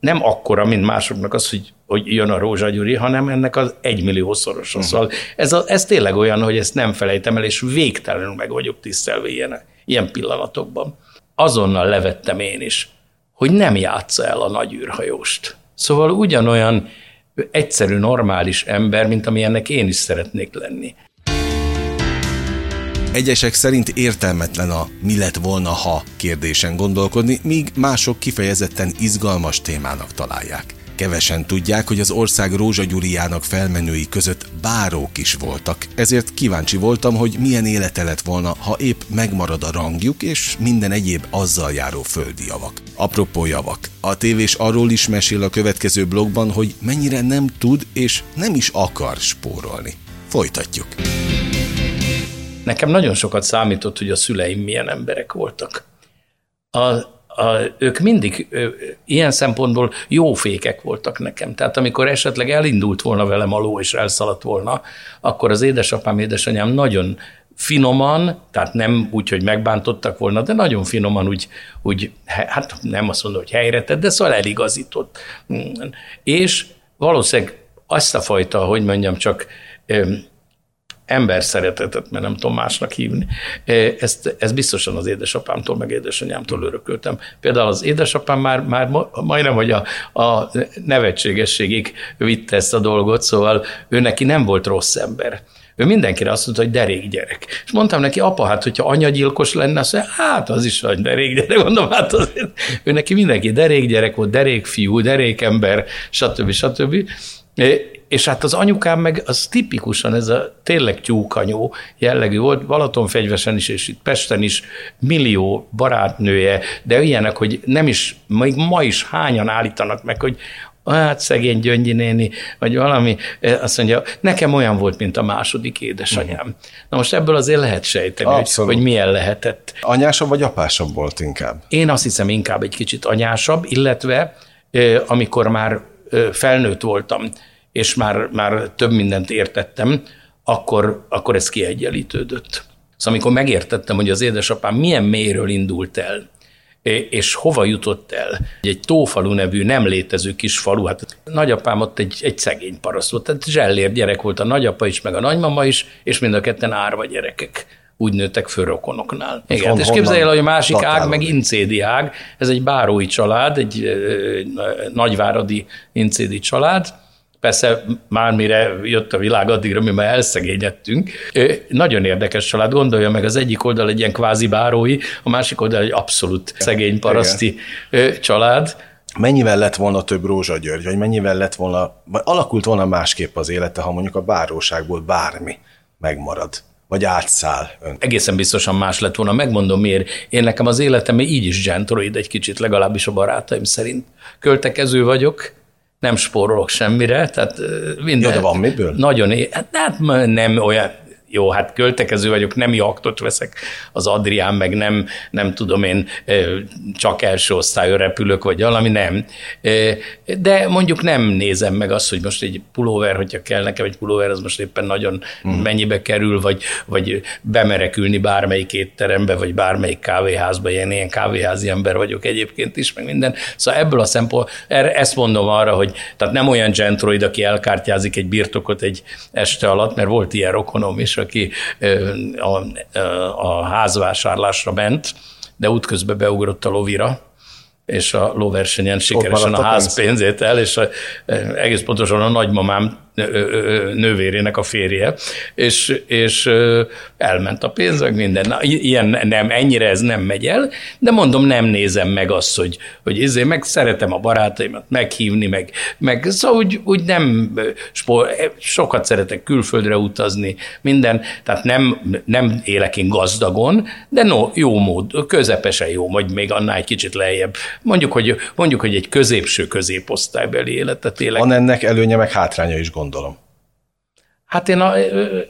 nem akkora, mint másoknak az, hogy, hogy jön a Rózsa Gyuri, hanem ennek az egymilliószorosa. Uh-huh. Szóval ez, a, ez tényleg olyan, hogy ezt nem felejtem el, és végtelenül meg vagyok tisztelve ilyen, ilyen pillanatokban. Azonnal levettem én is, hogy nem játsza el a nagy űrhajóst. Szóval ugyanolyan egyszerű, normális ember, mint amilyennek én is szeretnék lenni. Egyesek szerint értelmetlen a mi lett volna, ha kérdésen gondolkodni, míg mások kifejezetten izgalmas témának találják. Kevesen tudják, hogy az ország Rózsa Gyuriának felmenői között bárók is voltak, ezért kíváncsi voltam, hogy milyen élete lett volna, ha épp megmarad a rangjuk és minden egyéb azzal járó földi javak. Apropó javak, a tévés arról is mesél a következő blogban, hogy mennyire nem tud és nem is akar spórolni. Folytatjuk. Nekem nagyon sokat számított, hogy a szüleim milyen emberek voltak. A, a, ők mindig ö, ilyen szempontból jó fékek voltak nekem. Tehát amikor esetleg elindult volna velem a ló és elszaladt volna, akkor az édesapám, édesanyám nagyon finoman, tehát nem úgy, hogy megbántottak volna, de nagyon finoman úgy, úgy hát nem azt mondom, hogy helyre tett, de szóval eligazított. És valószínűleg azt a fajta, hogy mondjam, csak ember szeretetet, mert nem tudom másnak hívni. E, ezt, ezt biztosan az édesapámtól, meg édesanyámtól örököltem. Például az édesapám már, már majdnem, hogy a, a nevetségességig vitte ezt a dolgot, szóval ő neki nem volt rossz ember. Ő mindenkire azt mondta, hogy derék gyerek. És mondtam neki, apa, hát hogyha anyagyilkos lenne, azt mondja, hát az is vagy derék gyerek. Mondom, hát azért. Ő neki mindenki derék gyerek volt, derék fiú, derék ember, stb. stb. És hát az anyukám meg az tipikusan ez a tényleg tyúkanyó jellegű volt, Balatonfegyvesen is, és itt Pesten is millió barátnője, de ilyenek, hogy nem is, még ma is hányan állítanak meg, hogy hát szegény Gyöngyi néni, vagy valami, azt mondja, nekem olyan volt, mint a második édesanyám. Na most ebből azért lehet sejteni, hogy, hogy milyen lehetett. Anyásabb vagy apásabb volt inkább? Én azt hiszem inkább egy kicsit anyásabb, illetve amikor már felnőtt voltam, és már, már több mindent értettem, akkor, akkor ez kiegyenlítődött. Szóval amikor megértettem, hogy az édesapám milyen mélyről indult el, és hova jutott el. Egy Tófalu nevű nem létező kis falu, hát nagyapám ott egy, egy szegény paraszt volt, tehát zsellér gyerek volt a nagyapa is, meg a nagymama is, és mind a ketten árva gyerekek úgy nőttek föl rokonoknál. Igen, hon, és képzelj el, hogy a másik ág meg incédi ág, ez egy bárói család, egy nagyváradi incédi család, Persze már mire jött a világ, addigra mi már elszegényedtünk. Nagyon érdekes család, gondolja meg, az egyik oldal egy ilyen kvázi bárói, a másik oldal egy abszolút szegény paraszti Igen. család. Mennyivel lett volna több Rózsa György, vagy mennyivel lett volna, vagy alakult volna másképp az élete, ha mondjuk a báróságból bármi megmarad? Vagy átszáll ön. Egészen biztosan más lett volna, megmondom miért. Én nekem az életem így is gentroid egy kicsit, legalábbis a barátaim szerint. Költekező vagyok, nem spórolok semmire, tehát minden. Jó, de van miből? Nagyon, hát nem olyan, jó, hát költekező vagyok, nem jaktot veszek az Adrián, meg nem, nem tudom én, csak első osztályú repülök, vagy valami, nem. De mondjuk nem nézem meg azt, hogy most egy pulóver, hogyha kell nekem egy pulóver, az most éppen nagyon uh-huh. mennyibe kerül, vagy, vagy bemerek ülni bármelyik étterembe, vagy bármelyik kávéházba, ilyen, ilyen kávéházi ember vagyok egyébként is, meg minden. Szóval ebből a szempont, ezt mondom arra, hogy tehát nem olyan gentroid, aki elkártyázik egy birtokot egy este alatt, mert volt ilyen rokonom is, aki a, a házvásárlásra ment, de útközben beugrott a lovira, és a lóversenyen sikeresen a ház pénzét el, és a, egész pontosan a nagymamám nővérének a férje, és, és elment a pénz, minden. Na, ilyen nem, ennyire ez nem megy el, de mondom, nem nézem meg azt, hogy, hogy ezért meg szeretem a barátaimat meghívni, meg, meg szóval úgy, úgy nem, spor, sokat szeretek külföldre utazni, minden, tehát nem, nem élek én gazdagon, de no, jó mód, közepesen jó, vagy még annál egy kicsit lejjebb. Mondjuk, hogy, mondjuk, hogy egy középső középosztálybeli életet élek. Van ennek előnye, meg hátránya is gondolom. Hát én a,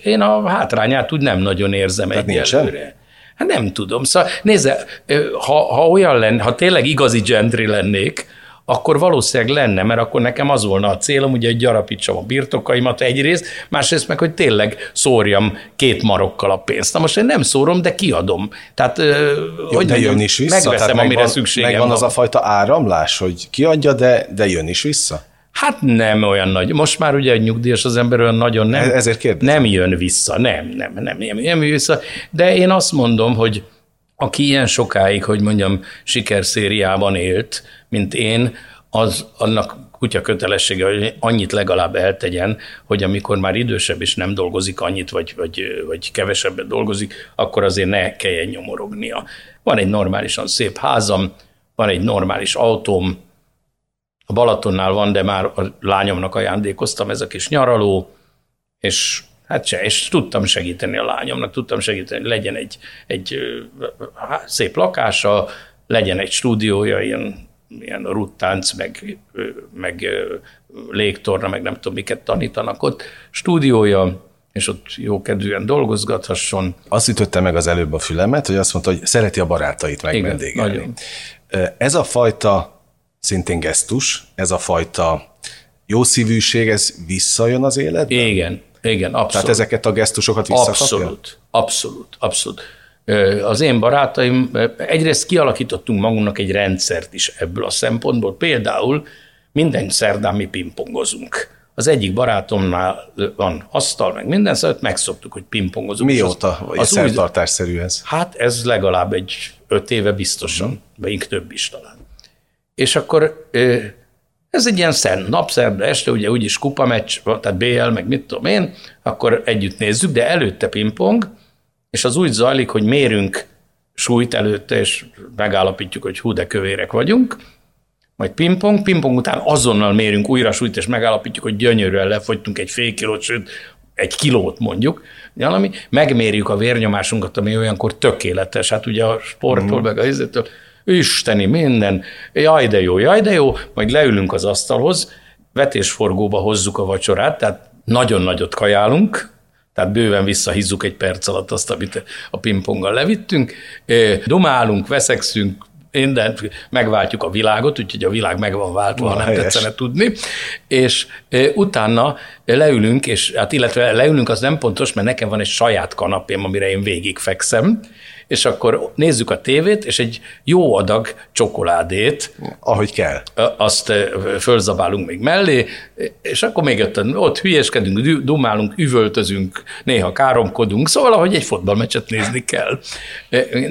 én a hátrányát úgy nem nagyon érzem Tehát egyelőre. Hát nem tudom. Szóval nézze, ha, ha olyan lenne, ha tényleg igazi gentry lennék, akkor valószínűleg lenne, mert akkor nekem az volna a célom, ugye, hogy gyarapítsam a birtokaimat egyrészt, másrészt meg, hogy tényleg szórjam két marokkal a pénzt. Na most én nem szórom, de kiadom. Tehát, Jó, hogy de jön is vissza? Megveszem, Tehát amire megvan, szükségem megvan van. az a fajta áramlás, hogy kiadja, de, de jön is vissza? Hát nem olyan nagy. Most már ugye egy nyugdíjas az ember olyan nagyon nem, E- Ezért kérdezem. nem jön vissza. Nem, nem, nem, nem, nem jön vissza. De én azt mondom, hogy aki ilyen sokáig, hogy mondjam, sikerszériában élt, mint én, az annak kutya kötelessége, hogy annyit legalább eltegyen, hogy amikor már idősebb és nem dolgozik annyit, vagy, vagy, vagy kevesebbet dolgozik, akkor azért ne kelljen nyomorognia. Van egy normálisan szép házam, van egy normális autóm, a Balatonnál van, de már a lányomnak ajándékoztam ez a kis nyaraló, és hát se, és tudtam segíteni a lányomnak, tudtam segíteni, hogy legyen egy, egy szép lakása, legyen egy stúdiója, ilyen, ilyen ruttánc, meg, meg légtorna, meg nem tudom, miket tanítanak ott, stúdiója, és ott jókedvűen dolgozgathasson. Azt ütötte meg az előbb a fülemet, hogy azt mondta, hogy szereti a barátait megvendégelni. Ez a fajta szintén gesztus, ez a fajta jó szívűség, ez visszajön az életbe? Igen, igen, abszolút. Tehát ezeket a gesztusokat visszakapja? Abszolút, abszolút, abszolút. Az én barátaim, egyrészt kialakítottunk magunknak egy rendszert is ebből a szempontból. Például minden szerdán mi pingpongozunk. Az egyik barátomnál van asztal, meg minden, szóval megszoktuk, hogy pingpongozunk. Mióta? Vagy az, szertartásszerű ez? Hát ez legalább egy öt éve biztosan, vagy inkább több is talán. És akkor ez egy ilyen szent napszerda este, ugye úgyis kupameccs, tehát BL, meg mit tudom én, akkor együtt nézzük, de előtte pingpong, és az úgy zajlik, hogy mérünk súlyt előtte, és megállapítjuk, hogy hú, de kövérek vagyunk, majd pingpong, pingpong után azonnal mérünk újra súlyt, és megállapítjuk, hogy gyönyörűen lefogytunk egy fél kilót, sőt, egy kilót mondjuk, valami, megmérjük a vérnyomásunkat, ami olyankor tökéletes, hát ugye a sporttól, meg a izétől, isteni minden, jaj de jó, jaj de jó, majd leülünk az asztalhoz, vetésforgóba hozzuk a vacsorát, tehát nagyon nagyot kajálunk, tehát bőven visszahízzuk egy perc alatt azt, amit a pingponggal levittünk, dumálunk, veszekszünk, mindent, megváltjuk a világot, úgyhogy a világ meg van váltva, ha nem helyes. tetszene tudni, és utána leülünk, és hát illetve leülünk az nem pontos, mert nekem van egy saját kanapém, amire én végig fekszem, és akkor nézzük a tévét, és egy jó adag csokoládét, Ahogy kell. azt fölzabálunk még mellé, és akkor még ott, ott hülyeskedünk, dü- dumálunk, üvöltözünk, néha káromkodunk, szóval ahogy egy fotballmeccset nézni kell.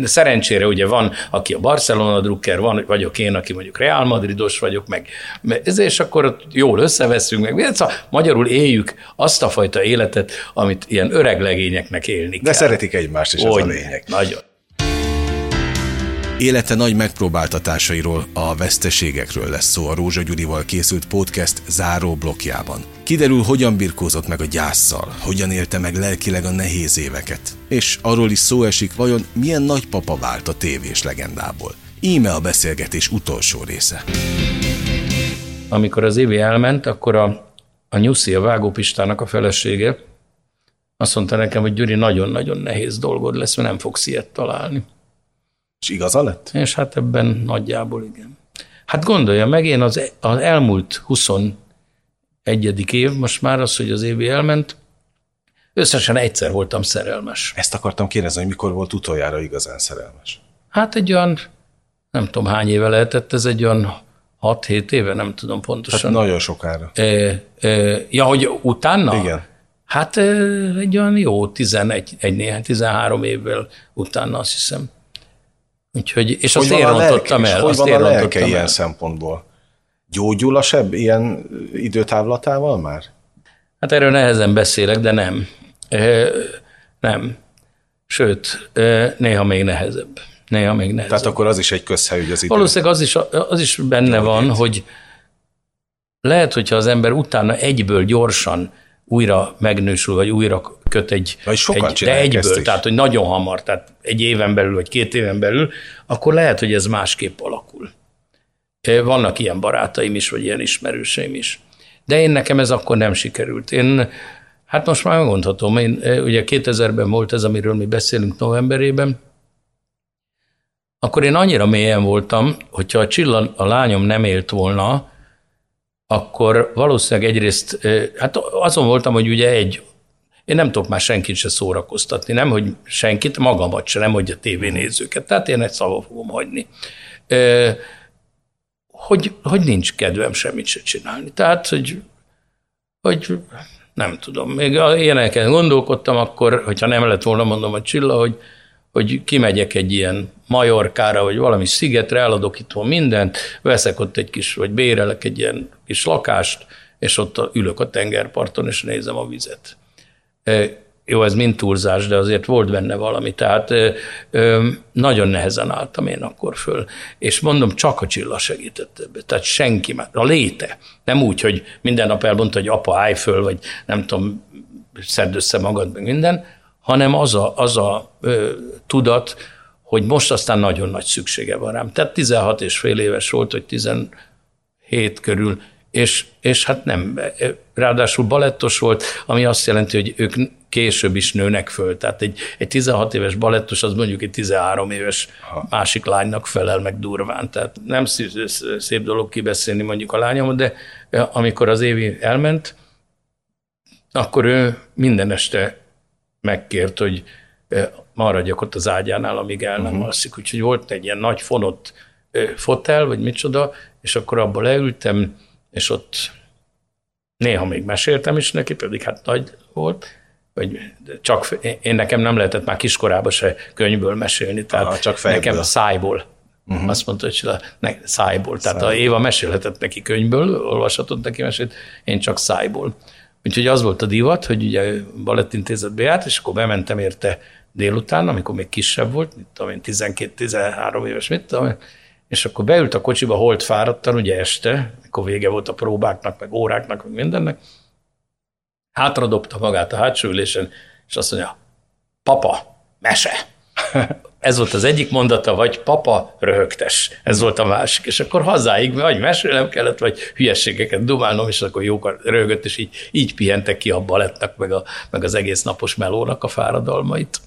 Szerencsére ugye van, aki a Barcelona drukker, van, vagyok én, aki mondjuk Real Madridos vagyok, meg ez, és akkor ott jól összeveszünk, meg szóval magyarul éljük azt a fajta életet, amit ilyen öreg legényeknek élni De kell. szeretik egymást, és ez a lényeg. Nagyon. Élete nagy megpróbáltatásairól, a veszteségekről lesz szó a Rózsa Gyurival készült podcast záró blokkjában. Kiderül, hogyan birkózott meg a gyászsal, hogyan élte meg lelkileg a nehéz éveket, és arról is szó esik, vajon milyen nagypapa vált a tévés legendából. Íme a beszélgetés utolsó része. amikor az Évi elment, akkor a, a Nyuszi, a Vágó Pistának a felesége azt mondta nekem, hogy Gyuri, nagyon-nagyon nehéz dolgod lesz, mert nem fogsz ilyet találni. És igaza lett? És hát ebben nagyjából igen. Hát gondolja meg, én az, az elmúlt 21. év, most már az, hogy az Évi elment, összesen egyszer voltam szerelmes. Ezt akartam kérdezni, hogy mikor volt utoljára igazán szerelmes. Hát egy olyan, nem tudom hány éve lehetett, ez egy olyan 6-7 éve, nem tudom pontosan. Tehát nagyon sokára. Ö, ö, ja, hogy utána? Igen. Hát ö, egy olyan jó 11, egy néhány, 13 évvel utána azt hiszem. Úgyhogy, és azt Hogy én van a lelke, rontottam és el. hogy Azt van én a lelke rontottam ilyen el. szempontból? Gyógyul a seb ilyen időtávlatával már? Hát erről nehezen beszélek, de nem. Nem. Sőt, néha még nehezebb. Néha még nehezebb. Tehát akkor az is egy közhely, hogy az idő. Valószínűleg az is, az is benne van, hogy lehet, hogyha az ember utána egyből gyorsan újra megnősül, vagy újra köt egy, vagy sokan egy de egyből, tehát hogy nagyon hamar, tehát egy éven belül, vagy két éven belül, akkor lehet, hogy ez másképp alakul. Vannak ilyen barátaim is, vagy ilyen ismerőseim is. De én nekem ez akkor nem sikerült. Én, hát most már megmondhatom, én, ugye 2000-ben volt ez, amiről mi beszélünk novemberében, akkor én annyira mélyen voltam, hogyha a Csilla, a lányom nem élt volna, akkor valószínűleg egyrészt, hát azon voltam, hogy ugye egy, én nem tudok már senkit se szórakoztatni, nem, hogy senkit, magamat se, nem, hogy a tévénézőket, tehát én egy szava fogom hagyni. Hogy, hogy nincs kedvem semmit se csinálni. Tehát, hogy, hogy nem tudom, még ilyeneken gondolkodtam akkor, hogyha nem lett volna, mondom a Csilla, hogy hogy kimegyek egy ilyen Majorkára, vagy valami szigetre, eladok itt mindent, veszek ott egy kis, vagy bérelek egy ilyen kis lakást, és ott ülök a tengerparton, és nézem a vizet. Jó, ez mind túlzás, de azért volt benne valami. Tehát nagyon nehezen álltam én akkor föl. És mondom, csak a Csilla segített ebbe. Tehát senki már. A léte. Nem úgy, hogy minden nap elmondta, hogy apa, állj föl, vagy nem tudom, szedd össze magad, meg minden, hanem az a, az a ö, tudat, hogy most aztán nagyon nagy szüksége van rám. Tehát 16 és fél éves volt, hogy 17 körül, és, és hát nem, ráadásul balettos volt, ami azt jelenti, hogy ők később is nőnek föl. Tehát egy, egy 16 éves balettos az mondjuk egy 13 éves ha. másik lánynak felel meg durván. Tehát nem szép, szép dolog kibeszélni mondjuk a lányom, de amikor az évi elment, akkor ő minden este megkért, hogy maradjak ott az ágyánál, amíg el nem uh-huh. alszik. Úgyhogy volt egy ilyen nagy fonott fotel, vagy micsoda, és akkor abból leültem, és ott néha még meséltem is neki, pedig hát nagy volt, vagy csak én nekem nem lehetett már kiskorában se könyvből mesélni, tehát Aha, csak fejből. nekem szájból. Uh-huh. Azt mondta, hogy ne, szájból. Tehát szájból. a Éva mesélhetett neki könyvből, olvashatott neki mesét, én csak szájból. Úgyhogy az volt a divat, hogy ugye balettintézetbe járt, és akkor bementem érte délután, amikor még kisebb volt, mit tudom én, 12-13 éves, mit tudom és akkor beült a kocsiba holt fáradtan, ugye este, mikor vége volt a próbáknak, meg óráknak, meg mindennek, hátradobta magát a hátsó ülésen, és azt mondja, papa, mese. Ez volt az egyik mondata, vagy papa, röhögtes. Ez volt a másik. És akkor hazáig, vagy mesélem kellett, vagy hülyességeket dumálnom, és akkor jókor röhögött, és így, így pihentek ki a balettnak, meg, a, meg az egész napos melónak a fáradalmait.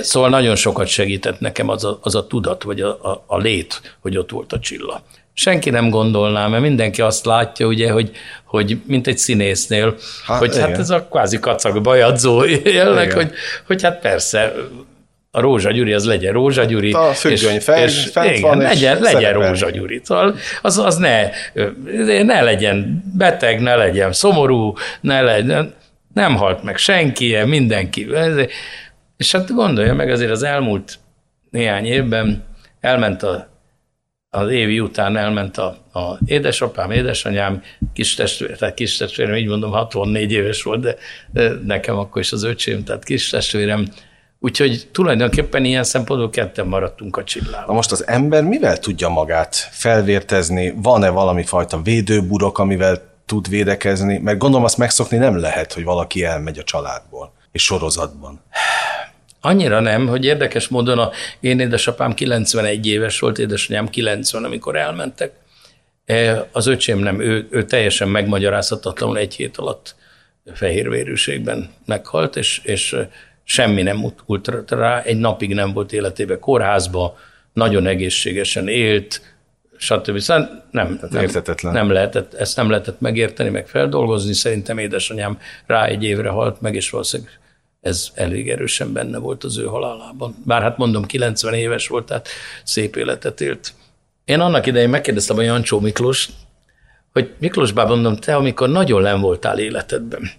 Szóval nagyon sokat segített nekem az a, az a tudat, vagy a, a, a lét, hogy ott volt a csilla. Senki nem gondolná, mert mindenki azt látja, ugye, hogy, hogy mint egy színésznél, hát, hogy igen. hát ez a kvázi kacag bajadzó jelleg, hogy, hogy hát persze a Rózsa Gyuri az legyen Rózsa Gyuri. A függöny és, fel, és, fent igen, van, legyen, és legyen Rózsa Gyuri. Szóval az, az ne, ne legyen beteg, ne legyen szomorú, ne legyen, nem halt meg senki, mindenki. És hát gondolja meg, azért az elmúlt néhány évben elment a, az évi után elment a, a édesapám, édesanyám, kis testvér, tehát kis testvérem, így mondom, 64 éves volt, de nekem akkor is az öcsém, tehát kis testvérem Úgyhogy tulajdonképpen ilyen szempontból ketten maradtunk a csillával. Na most az ember mivel tudja magát felvértezni? Van-e valami fajta védőburok, amivel tud védekezni? Mert gondolom azt megszokni nem lehet, hogy valaki elmegy a családból és sorozatban. Annyira nem, hogy érdekes módon a én édesapám 91 éves volt, édesanyám 90, amikor elmentek. E, az öcsém nem, ő, ő teljesen megmagyarázhatatlanul egy hét alatt fehérvérűségben meghalt, és, és semmi nem utult rá, egy napig nem volt életébe kórházba, nagyon egészségesen élt, stb. Szóval nem, nem, Értetetlen. nem lehetett, ezt nem lehetett megérteni, meg feldolgozni. Szerintem édesanyám rá egy évre halt meg, és valószínűleg ez elég erősen benne volt az ő halálában. Bár hát mondom, 90 éves volt, tehát szép életet élt. Én annak idején megkérdeztem a Jancsó Miklós, hogy Miklós bár mondom, te amikor nagyon len voltál életedben,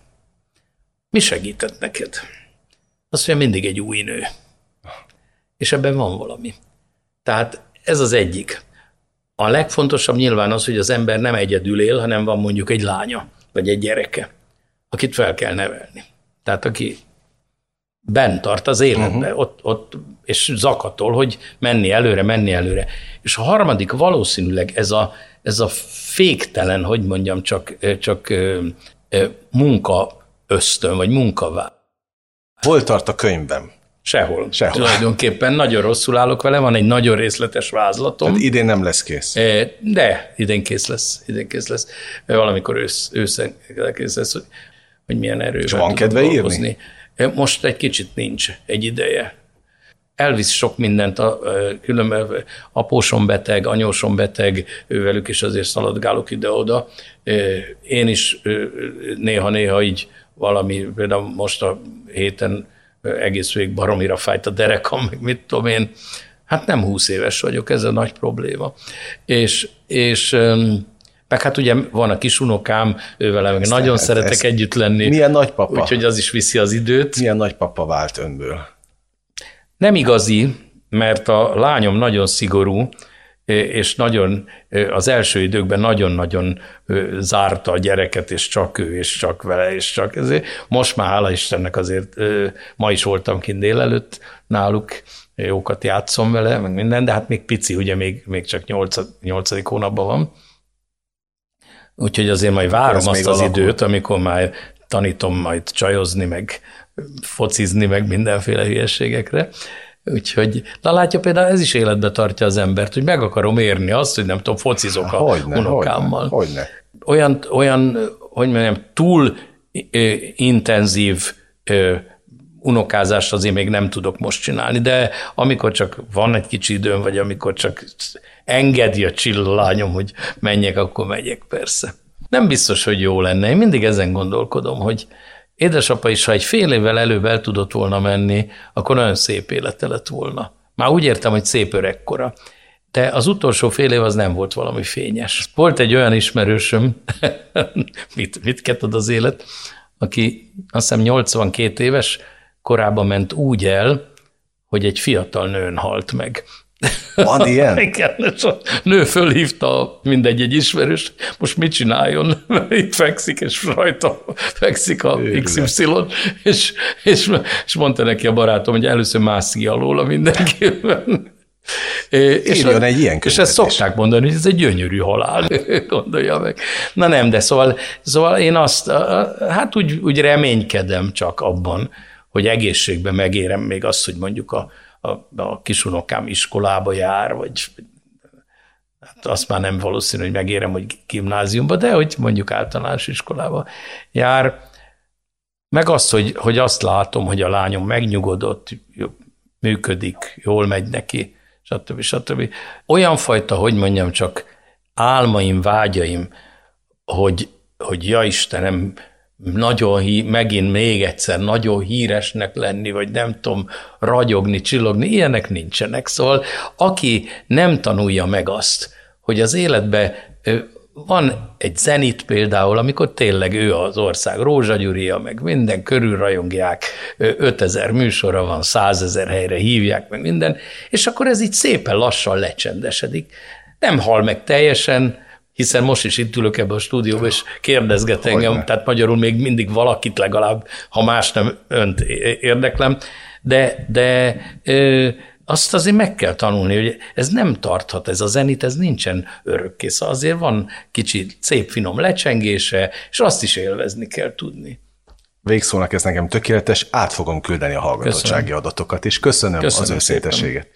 mi segített neked? Azt mondja, mindig egy új nő. És ebben van valami. Tehát ez az egyik. A legfontosabb nyilván az, hogy az ember nem egyedül él, hanem van mondjuk egy lánya, vagy egy gyereke. akit fel kell nevelni. Tehát aki bent tart az életbe, uh-huh. ott, ott, és zakatol, hogy menni előre, menni előre. És a harmadik valószínűleg ez a, ez a féktelen, hogy mondjam, csak, csak munka ösztön, vagy munkavá. Hol tart a könyvben? Sehol. Sehol. Tulajdonképpen nagyon rosszul állok vele, van egy nagyon részletes vázlatom. Tehát idén nem lesz kész. De idén kész lesz. Idén kész lesz. Valamikor ősz, őszen kész lesz, hogy, hogy milyen erővel És van kedve dolgozni. írni? Most egy kicsit nincs egy ideje. Elvisz sok mindent, a, különböző apósom beteg, anyósom beteg, ővelük is azért szaladgálok ide-oda. Én is néha-néha így valami, például most a héten egész végig baromira fájt a derekam, meg mit tudom én. Hát nem húsz éves vagyok, ez a nagy probléma. És, és meg hát ugye van a kisunokám, ővel meg nagyon lehet, szeretek együtt lenni. Milyen nagypapa? Úgyhogy az is viszi az időt. Milyen nagypapa vált önből? Nem igazi, mert a lányom nagyon szigorú, és nagyon az első időkben nagyon-nagyon zárta a gyereket, és csak ő, és csak vele, és csak ezért. Most már hála Istennek azért ma is voltam kint délelőtt náluk, jókat játszom vele, meg minden, de hát még pici, ugye még, még csak nyolcadik hónapban van. Úgyhogy azért majd várom azt az alakul. időt, amikor már tanítom majd csajozni, meg focizni, meg mindenféle hülyeségekre. Úgyhogy, na látja például ez is életbe tartja az embert, hogy meg akarom érni azt, hogy nem tudom, focizok a hogyne, unokámmal. Hogyne, hogyne. Olyan, olyan, hogy mondjam, túl ö, intenzív ö, unokázást azért még nem tudok most csinálni, de amikor csak van egy kicsi időm, vagy amikor csak engedi a csillányom, hogy menjek, akkor megyek persze. Nem biztos, hogy jó lenne. Én mindig ezen gondolkodom, hogy édesapa is, ha egy fél évvel előbb el tudott volna menni, akkor nagyon szép élete lett volna. Már úgy értem, hogy szép öregkora. De az utolsó fél év az nem volt valami fényes. Volt egy olyan ismerősöm, mit, mit ketted az élet, aki azt hiszem 82 éves, korában ment úgy el, hogy egy fiatal nőn halt meg. Van ilyen? Igen, és a nő fölhívta mindegy egy ismerős, most mit csináljon? Itt fekszik, és rajta fekszik a XY, és, és, és mondta neki a barátom, hogy először mászik alól mindenkiben. És Írjon egy ilyen És ezt szokták mondani, hogy ez egy gyönyörű halál, gondolja meg. Na nem, de szóval, szóval én azt, hát úgy, úgy reménykedem csak abban, hogy egészségben megérem még azt, hogy mondjuk a, a, a kisunokám iskolába jár, vagy hát azt már nem valószínű, hogy megérem, hogy gimnáziumba, de hogy mondjuk általános iskolába jár, meg azt, hogy, hogy azt látom, hogy a lányom megnyugodott, működik, jól megy neki, stb. stb. Olyan fajta, hogy mondjam, csak álmaim, vágyaim, hogy, hogy ja Istenem, nagyon hí, megint még egyszer nagyon híresnek lenni, vagy nem tudom, ragyogni, csillogni, ilyenek nincsenek. Szóval aki nem tanulja meg azt, hogy az életbe van egy zenit például, amikor tényleg ő az ország Rózsa meg minden körül rajongják, 5000 műsora van, 100 ezer helyre hívják, meg minden, és akkor ez így szépen lassan lecsendesedik. Nem hal meg teljesen, hiszen most is itt ülök ebbe a stúdióba, és kérdezget engem, Hogyne. tehát magyarul még mindig valakit legalább, ha más nem önt érdeklem, de, de ö, azt azért meg kell tanulni, hogy ez nem tarthat, ez a zenit, ez nincsen örökké, szóval azért van kicsi szép finom lecsengése, és azt is élvezni kell tudni. Végszónak ez nekem tökéletes, át fogom küldeni a hallgatottsági köszönöm. adatokat, és köszönöm, köszönöm az őszintességet.